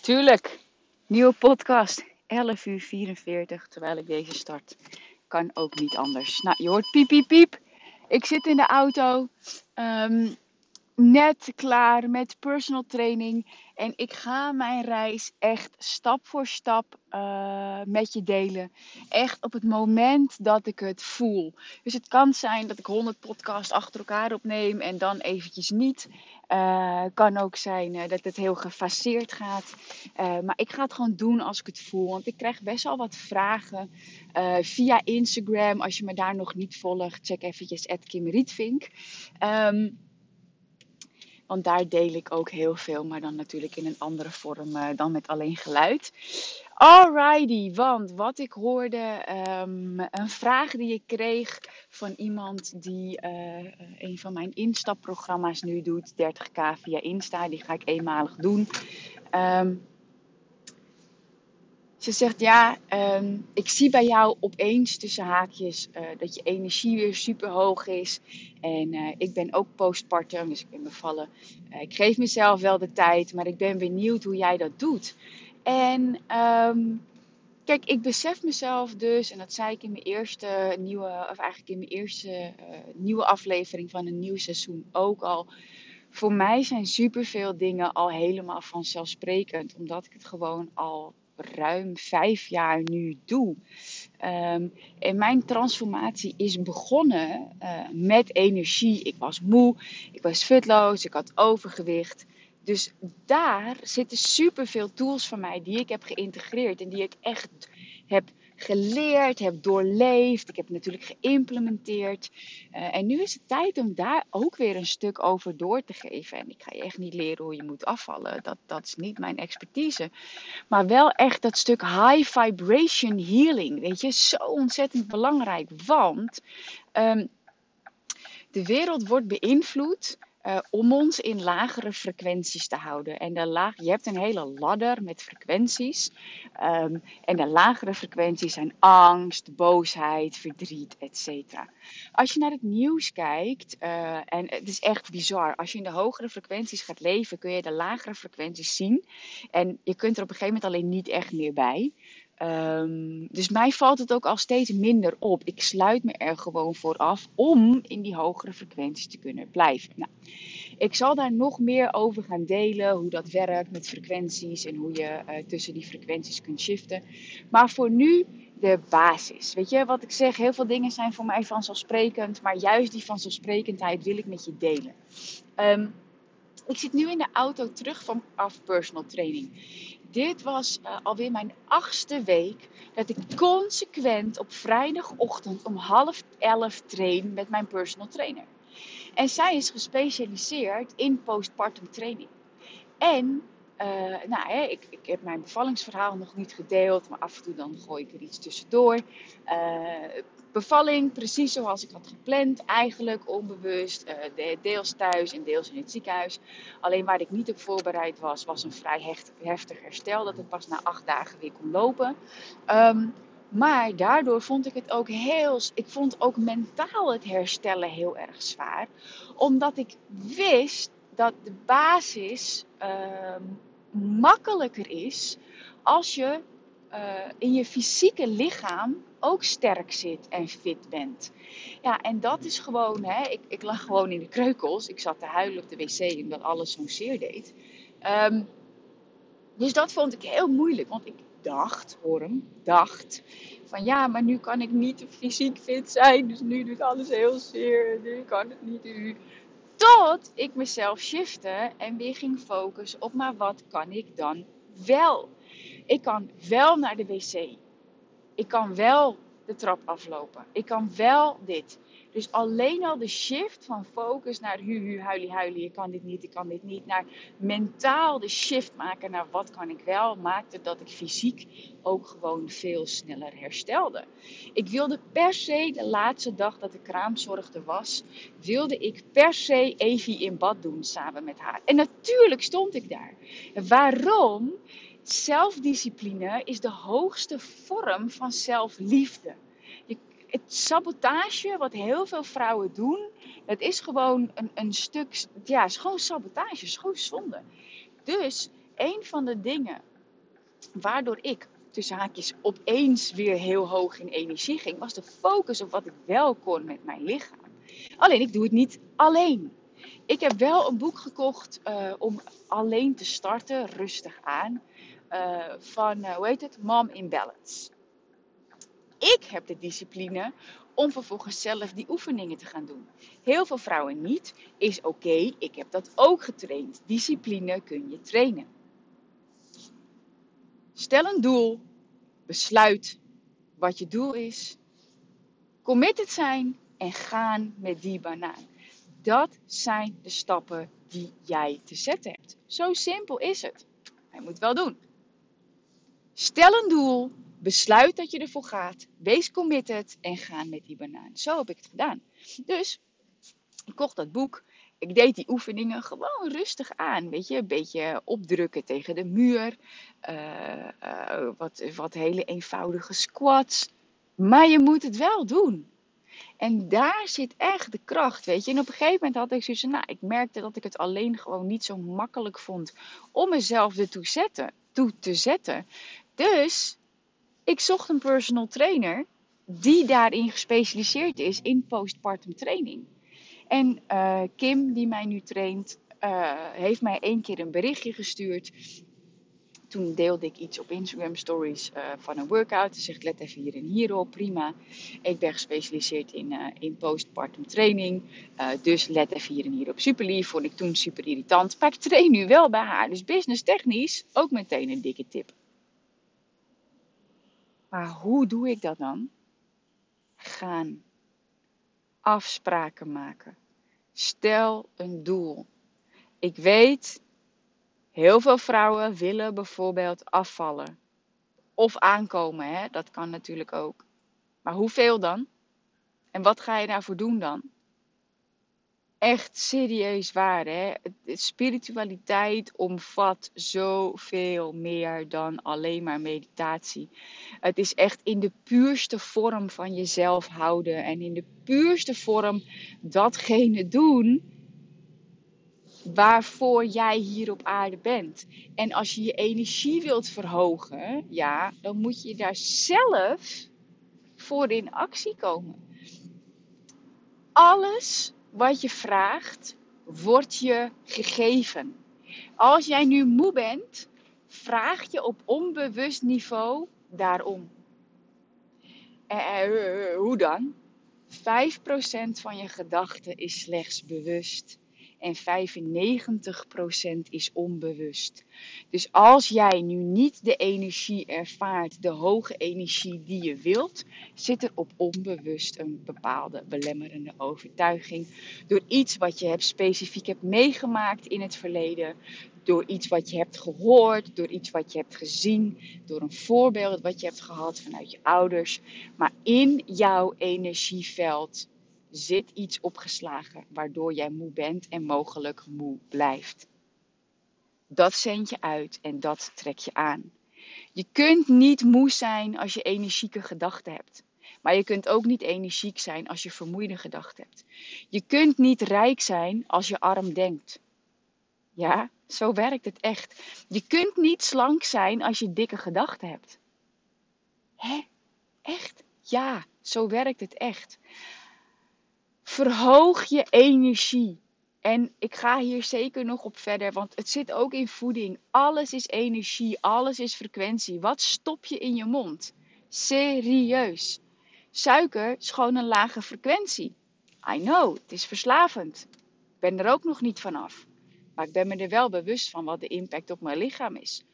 Tuurlijk, nieuwe podcast, 11 uur 44, terwijl ik deze start. Kan ook niet anders. Nou, je hoort piep, piep, piep. Ik zit in de auto, ehm, net klaar met personal training. En ik ga mijn reis echt stap voor stap eh, met je delen. Echt op het moment dat ik het voel. Dus het kan zijn dat ik 100 podcasts achter elkaar opneem en dan eventjes niet. Uh, kan ook zijn eh, dat het heel gefaseerd gaat. Uh, maar ik ga het gewoon doen als ik het voel. Want ik krijg best wel wat vragen via Instagram. Als je me daar nog niet volgt, check eventjes Kim Rietvink. Um, want daar deel ik ook heel veel, maar dan natuurlijk in een andere vorm dan met alleen geluid. Alrighty, want wat ik hoorde, um, een vraag die ik kreeg van iemand die uh, een van mijn instapprogramma's nu doet, 30k via Insta, die ga ik eenmalig doen. Um, ze zegt ja, um, ik zie bij jou opeens tussen haakjes uh, dat je energie weer super hoog is. En uh, ik ben ook postpartum, dus ik ben bevallen. Uh, ik geef mezelf wel de tijd, maar ik ben benieuwd hoe jij dat doet. En um, kijk, ik besef mezelf dus, en dat zei ik in mijn eerste nieuwe, of eigenlijk in mijn eerste nieuwe aflevering van een nieuw seizoen ook al. Voor mij zijn superveel dingen al helemaal vanzelfsprekend, omdat ik het gewoon al ruim vijf jaar nu doe. Um, en mijn transformatie is begonnen uh, met energie. Ik was moe, ik was futloos, ik had overgewicht. Dus daar zitten superveel tools van mij die ik heb geïntegreerd en die ik echt heb geleerd, heb doorleefd. Ik heb het natuurlijk geïmplementeerd. Uh, en nu is het tijd om daar ook weer een stuk over door te geven. En ik ga je echt niet leren hoe je moet afvallen. Dat, dat is niet mijn expertise. Maar wel echt dat stuk high vibration healing. Weet je, zo ontzettend belangrijk. Want um, de wereld wordt beïnvloed uh, om ons in lagere frequenties te houden. En de laag, je hebt een hele ladder met frequenties. Um, en de lagere frequenties zijn angst, boosheid, verdriet, etc. Als je naar het nieuws kijkt, uh, en het is echt bizar, als je in de hogere frequenties gaat leven, kun je de lagere frequenties zien. En je kunt er op een gegeven moment alleen niet echt meer bij. Um, dus mij valt het ook al steeds minder op. Ik sluit me er gewoon voor af om in die hogere frequenties te kunnen blijven. Nou, ik zal daar nog meer over gaan delen, hoe dat werkt met frequenties en hoe je uh, tussen die frequenties kunt shiften. Maar voor nu de basis. Weet je wat ik zeg? Heel veel dingen zijn voor mij vanzelfsprekend, maar juist die vanzelfsprekendheid wil ik met je delen. Um, ik zit nu in de auto terug vanaf personal training dit was uh, alweer mijn achtste week dat ik consequent op vrijdagochtend om half elf train met mijn personal trainer. En zij is gespecialiseerd in postpartum training. En uh, nou, hè, ik, ik, heb mijn bevallingsverhaal nog niet gedeeld, maar af en toe dan gooi ik er iets tussendoor. Uh, bevalling precies zoals ik had gepland, eigenlijk onbewust, uh, deels thuis en deels in het ziekenhuis. Alleen waar ik niet op voorbereid was, was een vrij heftig herstel, dat het pas na acht dagen weer kon lopen. Um, maar daardoor vond ik het ook heel, ik vond ook mentaal het herstellen heel erg zwaar, omdat ik wist dat de basis uh, makkelijker is als je uh, in je fysieke lichaam ook sterk zit en fit bent. Ja, en dat is gewoon, hè, ik, ik lag gewoon in de kreukels. Ik zat te huilen op de wc omdat alles zo'n zeer deed. Um, dus dat vond ik heel moeilijk, want ik dacht, hoor hem, dacht van ja, maar nu kan ik niet fysiek fit zijn, dus nu doet alles heel zeer, nu kan het niet. Nu. Tot ik mezelf shifte en weer ging focussen op maar wat kan ik dan wel. Ik kan wel naar de wc. Ik kan wel de trap aflopen. Ik kan wel dit. Dus alleen al de shift van focus naar hu hu huilie huilie, ik kan dit niet, ik kan dit niet, naar mentaal de shift maken naar wat kan ik wel, maakte dat ik fysiek ook gewoon veel sneller herstelde. Ik wilde per se de laatste dag dat de kraamzorg er was, wilde ik per se Evie in bad doen samen met haar. En natuurlijk stond ik daar. Waarom? Zelfdiscipline is de hoogste vorm van zelfliefde. Het sabotage, wat heel veel vrouwen doen, dat is gewoon een, een stuk, ja, is gewoon sabotage, is gewoon zonde. Dus een van de dingen waardoor ik tussen haakjes opeens weer heel hoog in energie ging, was de focus op wat ik wel kon met mijn lichaam. Alleen ik doe het niet alleen. Ik heb wel een boek gekocht uh, om alleen te starten, rustig aan. Uh, van, uh, hoe heet het? Mom in Balance. Ik heb de discipline om vervolgens zelf die oefeningen te gaan doen. Heel veel vrouwen niet. Is oké, ik heb dat ook getraind. Discipline kun je trainen. Stel een doel. Besluit wat je doel is. Committed zijn en gaan met die banaan. Dat zijn de stappen die jij te zetten hebt. Zo simpel is het. Hij moet wel doen. Stel een doel, besluit dat je ervoor gaat, wees committed en ga met die banaan. Zo heb ik het gedaan. Dus ik kocht dat boek. Ik deed die oefeningen gewoon rustig aan. Weet je, een beetje opdrukken tegen de muur. Uh, uh, wat, wat hele eenvoudige squats. Maar je moet het wel doen. En daar zit echt de kracht, weet je. En op een gegeven moment had ik zoiets nou, ik merkte dat ik het alleen gewoon niet zo makkelijk vond om mezelf ertoe zetten, toe te zetten. Dus ik zocht een personal trainer die daarin gespecialiseerd is in postpartum training. En uh, Kim, die mij nu traint, uh, heeft mij één keer een berichtje gestuurd toen deelde ik iets op Instagram stories uh, van een workout. Ze zegt, let even hier en hier op, prima. Ik ben gespecialiseerd in, in postpartum training. Dus let even hier en hier op. Super lief, vond ik toen super irritant. Maar ik train nu wel bij haar. Dus business technisch ook meteen een dikke tip. Maar hoe doe ik dat dan? Gaan. Afspraken maken. Stel een doel. Ik weet Heel veel vrouwen willen bijvoorbeeld afvallen. Of aankomen, hè? dat kan natuurlijk ook. Maar hoeveel dan? En wat ga je daarvoor doen dan? Echt serieus waar, hè? Spiritualiteit omvat zoveel meer dan alleen maar meditatie. Het is echt in de puurste vorm van jezelf houden en in de puurste vorm datgene doen waarvoor jij hier op aarde bent. En als je je energie wilt verhogen, ja, dan moet je daar zelf voor in actie komen. Alles wat je vraagt, wordt je gegeven. Als jij nu moe bent, vraag je op onbewust niveau daarom. Eh, eh, hoe dan? 5% van je gedachten is slechts bewust en 95% is onbewust. Dus als jij nu niet de energie ervaart, de hoge energie die je wilt, zit er op onbewust een bepaalde belemmerende overtuiging. Door iets wat je hebt, specifiek hebt meegemaakt in het verleden, door iets wat je hebt gehoord, door iets wat je hebt gezien, door een voorbeeld wat je hebt gehad vanuit je ouders. Maar in jouw energieveld zit iets opgeslagen waardoor jij moe bent en mogelijk moe blijft. Dat zend je uit en dat trek je aan. Je kunt niet moe zijn als je energieke gedachten hebt. Maar je kunt ook niet energiek zijn als je vermoeide gedachten hebt. Je kunt niet rijk zijn als je arm denkt. Ja, zo werkt het echt. Je kunt niet slank zijn als je dikke gedachten hebt. Hè? Echt? Ja, zo werkt het echt. Verhoog je energie. En ik ga hier zeker nog op verder, want het zit ook in voeding. Alles is energie, alles is frequentie. Wat stop je in je mond? Serieus. Suiker is gewoon een lage frequentie. I know, het is verslavend. Ik ben er ook nog niet vanaf. Maar ik ben me er wel bewust van wat de impact op mijn lichaam is.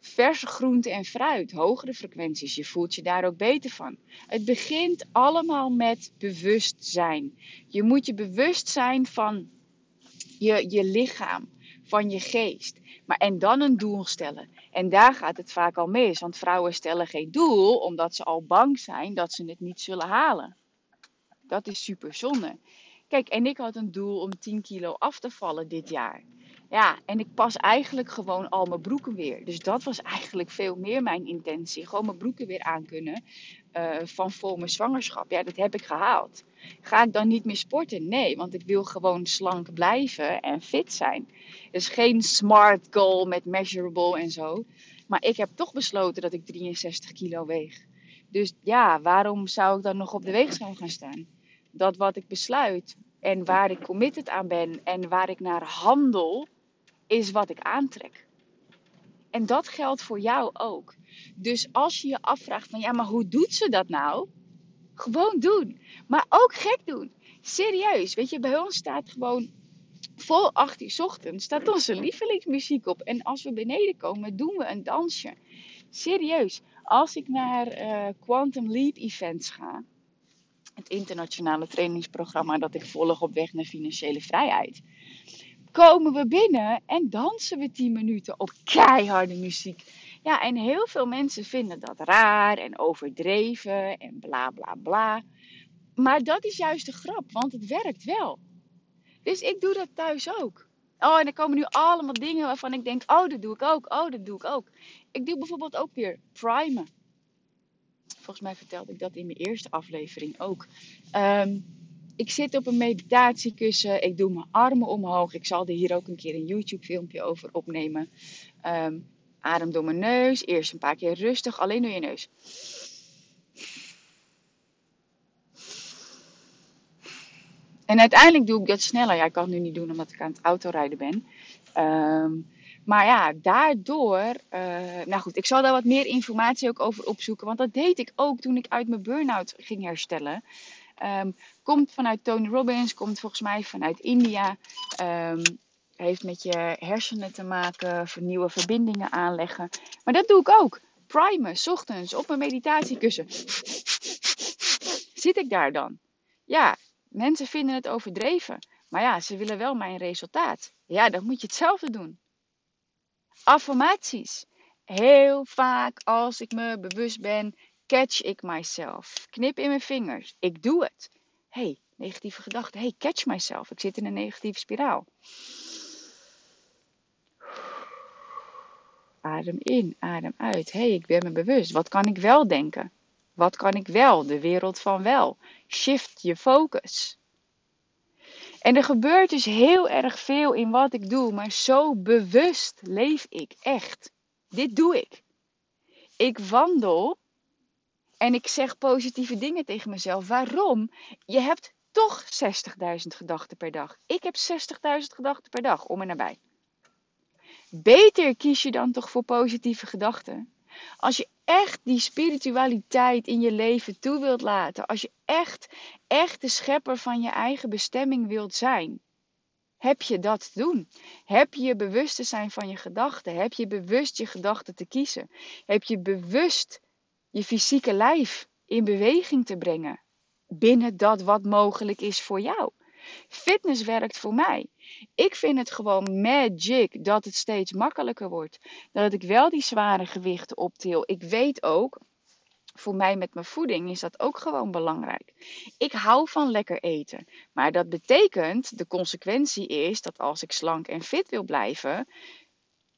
Verse groente en fruit, hogere frequenties. Je voelt je daar ook beter van. Het begint allemaal met bewustzijn. Je moet je bewust zijn van je, je lichaam, van je geest. Maar, en dan een doel stellen. En daar gaat het vaak al mis, want vrouwen stellen geen doel omdat ze al bang zijn dat ze het niet zullen halen. Dat is super zonde. Kijk, en ik had een doel om 10 kilo af te vallen dit jaar. Ja, en ik pas eigenlijk gewoon al mijn broeken weer. Dus dat was eigenlijk veel meer mijn intentie. Gewoon mijn broeken weer aan kunnen uh, van voor mijn zwangerschap. Ja, dat heb ik gehaald. Ga ik dan niet meer sporten? Nee, want ik wil gewoon slank blijven en fit zijn. Dus geen smart goal met measurable en zo. Maar ik heb toch besloten dat ik 63 kilo weeg. Dus ja, waarom zou ik dan nog op de weegschaal gaan staan? Dat wat ik besluit en waar ik committed aan ben en waar ik naar handel, is wat ik aantrek. En dat geldt voor jou ook. Dus als je je afvraagt van ja, maar hoe doet ze dat nou? Gewoon doen. Maar ook gek doen. Serieus. Weet je, bij ons staat gewoon vol 8 uur ochtend staat onze lievelingsmuziek op. En als we beneden komen, doen we een dansje. Serieus. Als ik naar uh, Quantum Leap events ga, het internationale trainingsprogramma dat ik volg op weg naar financiële vrijheid komen we binnen en dansen we 10 minuten op keiharde muziek. Ja, en heel veel mensen vinden dat raar en overdreven en bla bla bla. Maar dat is juist de grap, want het werkt wel. Dus ik doe dat thuis ook. Oh, en er komen nu allemaal dingen waarvan ik denk: oh, dat doe ik ook. Oh, dat doe ik ook. Ik doe bijvoorbeeld ook weer primen. Volgens mij vertelde ik dat in mijn eerste aflevering ook. Um, ik zit op een meditatiekussen. Ik doe mijn armen omhoog. Ik zal er hier ook een keer een YouTube filmpje over opnemen. Um, adem door mijn neus. Eerst een paar keer rustig. Alleen door je neus. En uiteindelijk doe ik dat sneller. Ja, ik kan het nu niet doen omdat ik aan het autorijden ben. Um, maar ja, daardoor. Uh, nou goed, ik zal daar wat meer informatie ook over opzoeken. Want dat deed ik ook toen ik uit mijn burn-out ging herstellen. Um, komt vanuit Tony Robbins, komt volgens mij vanuit India. Um, heeft met je hersenen te maken, nieuwe verbindingen aanleggen. Maar dat doe ik ook. Primen, ochtends, op mijn meditatiekussen. Zit ik daar dan? Ja, mensen vinden het overdreven. Maar ja, ze willen wel mijn resultaat. Ja, dan moet je hetzelfde doen. Affirmaties. Heel vaak als ik me bewust ben, catch ik myself. Knip in mijn vingers. Ik doe het. hey, negatieve gedachte. hey, catch myself. Ik zit in een negatieve spiraal. Adem in, adem uit. hey, ik ben me bewust. Wat kan ik wel denken? Wat kan ik wel? De wereld van wel. Shift je focus. En er gebeurt dus heel erg veel in wat ik doe, maar zo bewust leef ik echt. Dit doe ik. Ik wandel en ik zeg positieve dingen tegen mezelf. Waarom? Je hebt toch 60.000 gedachten per dag. Ik heb 60.000 gedachten per dag, om en nabij. Beter kies je dan toch voor positieve gedachten. Als je echt die spiritualiteit in je leven toe wilt laten, als je echt, echt de schepper van je eigen bestemming wilt zijn, heb je dat te doen? Heb je bewust te zijn van je gedachten? Heb je bewust je gedachten te kiezen? Heb je bewust je fysieke lijf in beweging te brengen binnen dat wat mogelijk is voor jou? Fitness werkt voor mij. Ik vind het gewoon magic dat het steeds makkelijker wordt. Dat ik wel die zware gewichten optil. Ik weet ook, voor mij met mijn voeding is dat ook gewoon belangrijk. Ik hou van lekker eten. Maar dat betekent, de consequentie is dat als ik slank en fit wil blijven,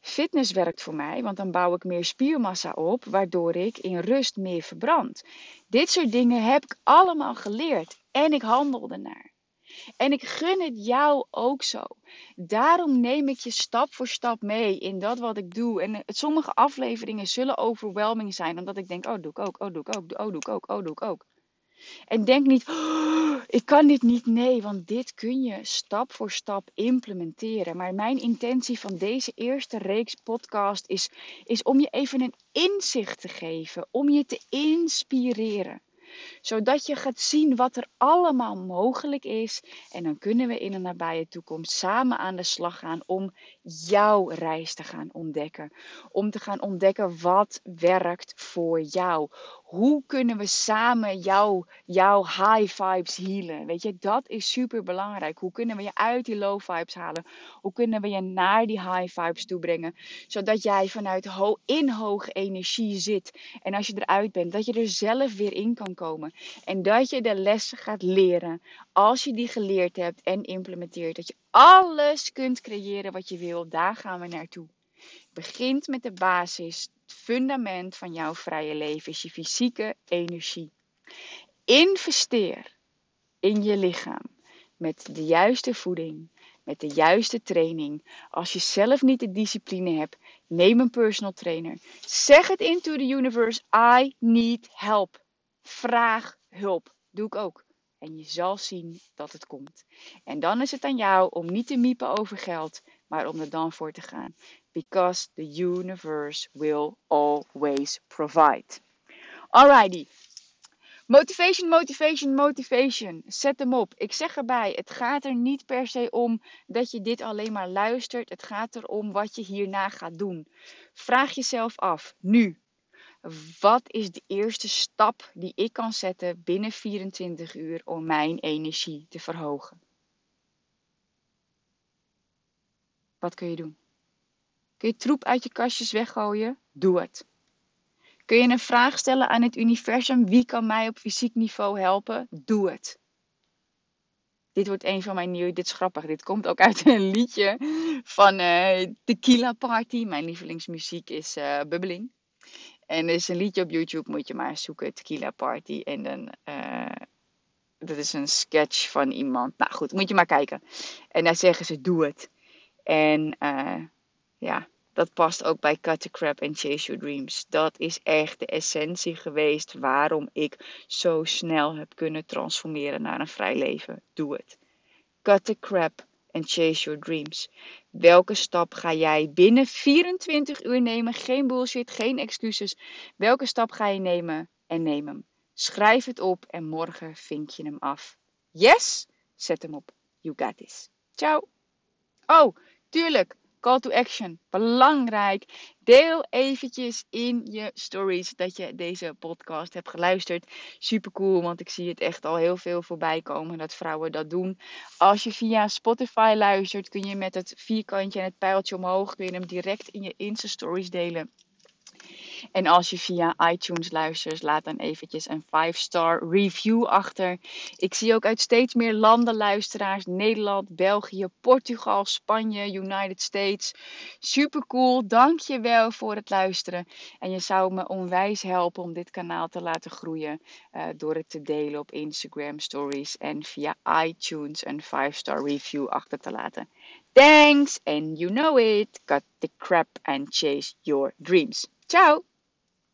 Fitness werkt voor mij, want dan bouw ik meer spiermassa op, waardoor ik in rust meer verbrand. Dit soort dingen heb ik allemaal geleerd en ik handel ernaar. En ik gun het jou ook zo. Daarom neem ik je stap voor stap mee in dat wat ik doe. En sommige afleveringen zullen overwhelming zijn, omdat ik denk: oh, doe ik ook, oh, doe ik ook, oh, doe ik ook, oh, doe ik ook. En denk niet, oh, ik kan dit niet. Nee, want dit kun je stap voor stap implementeren. Maar mijn intentie van deze eerste reeks podcast is, is om je even een inzicht te geven. Om je te inspireren. Zodat je gaat zien wat er allemaal mogelijk is. En dan kunnen we in de nabije toekomst samen aan de slag gaan om jouw reis te gaan ontdekken. Om te gaan ontdekken wat werkt voor jou. Hoe kunnen we samen jouw, high vibes healen? Weet je, dat is super belangrijk. Hoe kunnen we je uit die low vibes halen? Hoe kunnen we je naar die high vibes toe brengen? Zodat jij vanuit ho in hoge energie zit. En als je eruit bent, dat je er zelf weer in kan komen. En dat je de lessen gaat leren. Als je die geleerd hebt en implementeert. Dat je alles kunt creëren wat je wil. Daar gaan we naartoe. Begint met de basis. Het fundament van jouw vrije leven is je fysieke energie. Investeer in je lichaam met de juiste voeding, met de juiste training. Als je zelf niet de discipline hebt, neem een personal trainer. Zeg het into the universe: I need help. Vraag hulp. Doe ik ook. En je zal zien dat het komt. En dan is het aan jou om niet te miepen over geld, maar om er dan voor te gaan. Because the universe will always provide. Alrighty. Motivation, motivation, motivation. Zet hem op. Ik zeg erbij, het gaat er niet per se om dat je dit alleen maar luistert. Het gaat erom wat je hierna gaat doen. Vraag jezelf af, nu. Wat is de eerste stap die ik kan zetten binnen 24 uur om mijn energie te verhogen? Wat kun je doen? Kun je troep uit je kastjes weggooien? Doe het. Kun je een vraag stellen aan het universum? Wie kan mij op fysiek niveau helpen? Doe het. Dit wordt een van mijn nieuwe. Dit is grappig. Dit komt ook uit een liedje van uh, Tequila Party. Mijn lievelingsmuziek is uh, Bubbeling. En er is een liedje op YouTube, moet je maar zoeken, Tequila Party. En dan, uh, dat is een sketch van iemand. Nou goed, moet je maar kijken. En daar zeggen ze, doe het. En uh, ja, dat past ook bij Cut the Crap and Chase Your Dreams. Dat is echt de essentie geweest waarom ik zo snel heb kunnen transformeren naar een vrij leven. Doe het. Cut the crap and chase your dreams. Welke stap ga jij binnen 24 uur nemen? Geen bullshit, geen excuses. Welke stap ga je nemen en neem hem. Schrijf het op en morgen vink je hem af. Yes? Zet hem op. You got this. Ciao. Oh, tuurlijk. Call to action. Belangrijk. Deel eventjes in je stories dat je deze podcast hebt geluisterd. Super cool, want ik zie het echt al heel veel voorbij komen dat vrouwen dat doen. Als je via Spotify luistert, kun je met het vierkantje en het pijltje omhoog kun je hem direct in je Insta stories delen. En als je via iTunes luistert, laat dan eventjes een 5-star review achter. Ik zie ook uit steeds meer landen luisteraars. Nederland, België, Portugal, Spanje, United States. Super cool. Dank je wel voor het luisteren. En je zou me onwijs helpen om dit kanaal te laten groeien. Uh, door het te delen op Instagram stories. En via iTunes een 5-star review achter te laten. Thanks and you know it. Cut the crap and chase your dreams. Ciao!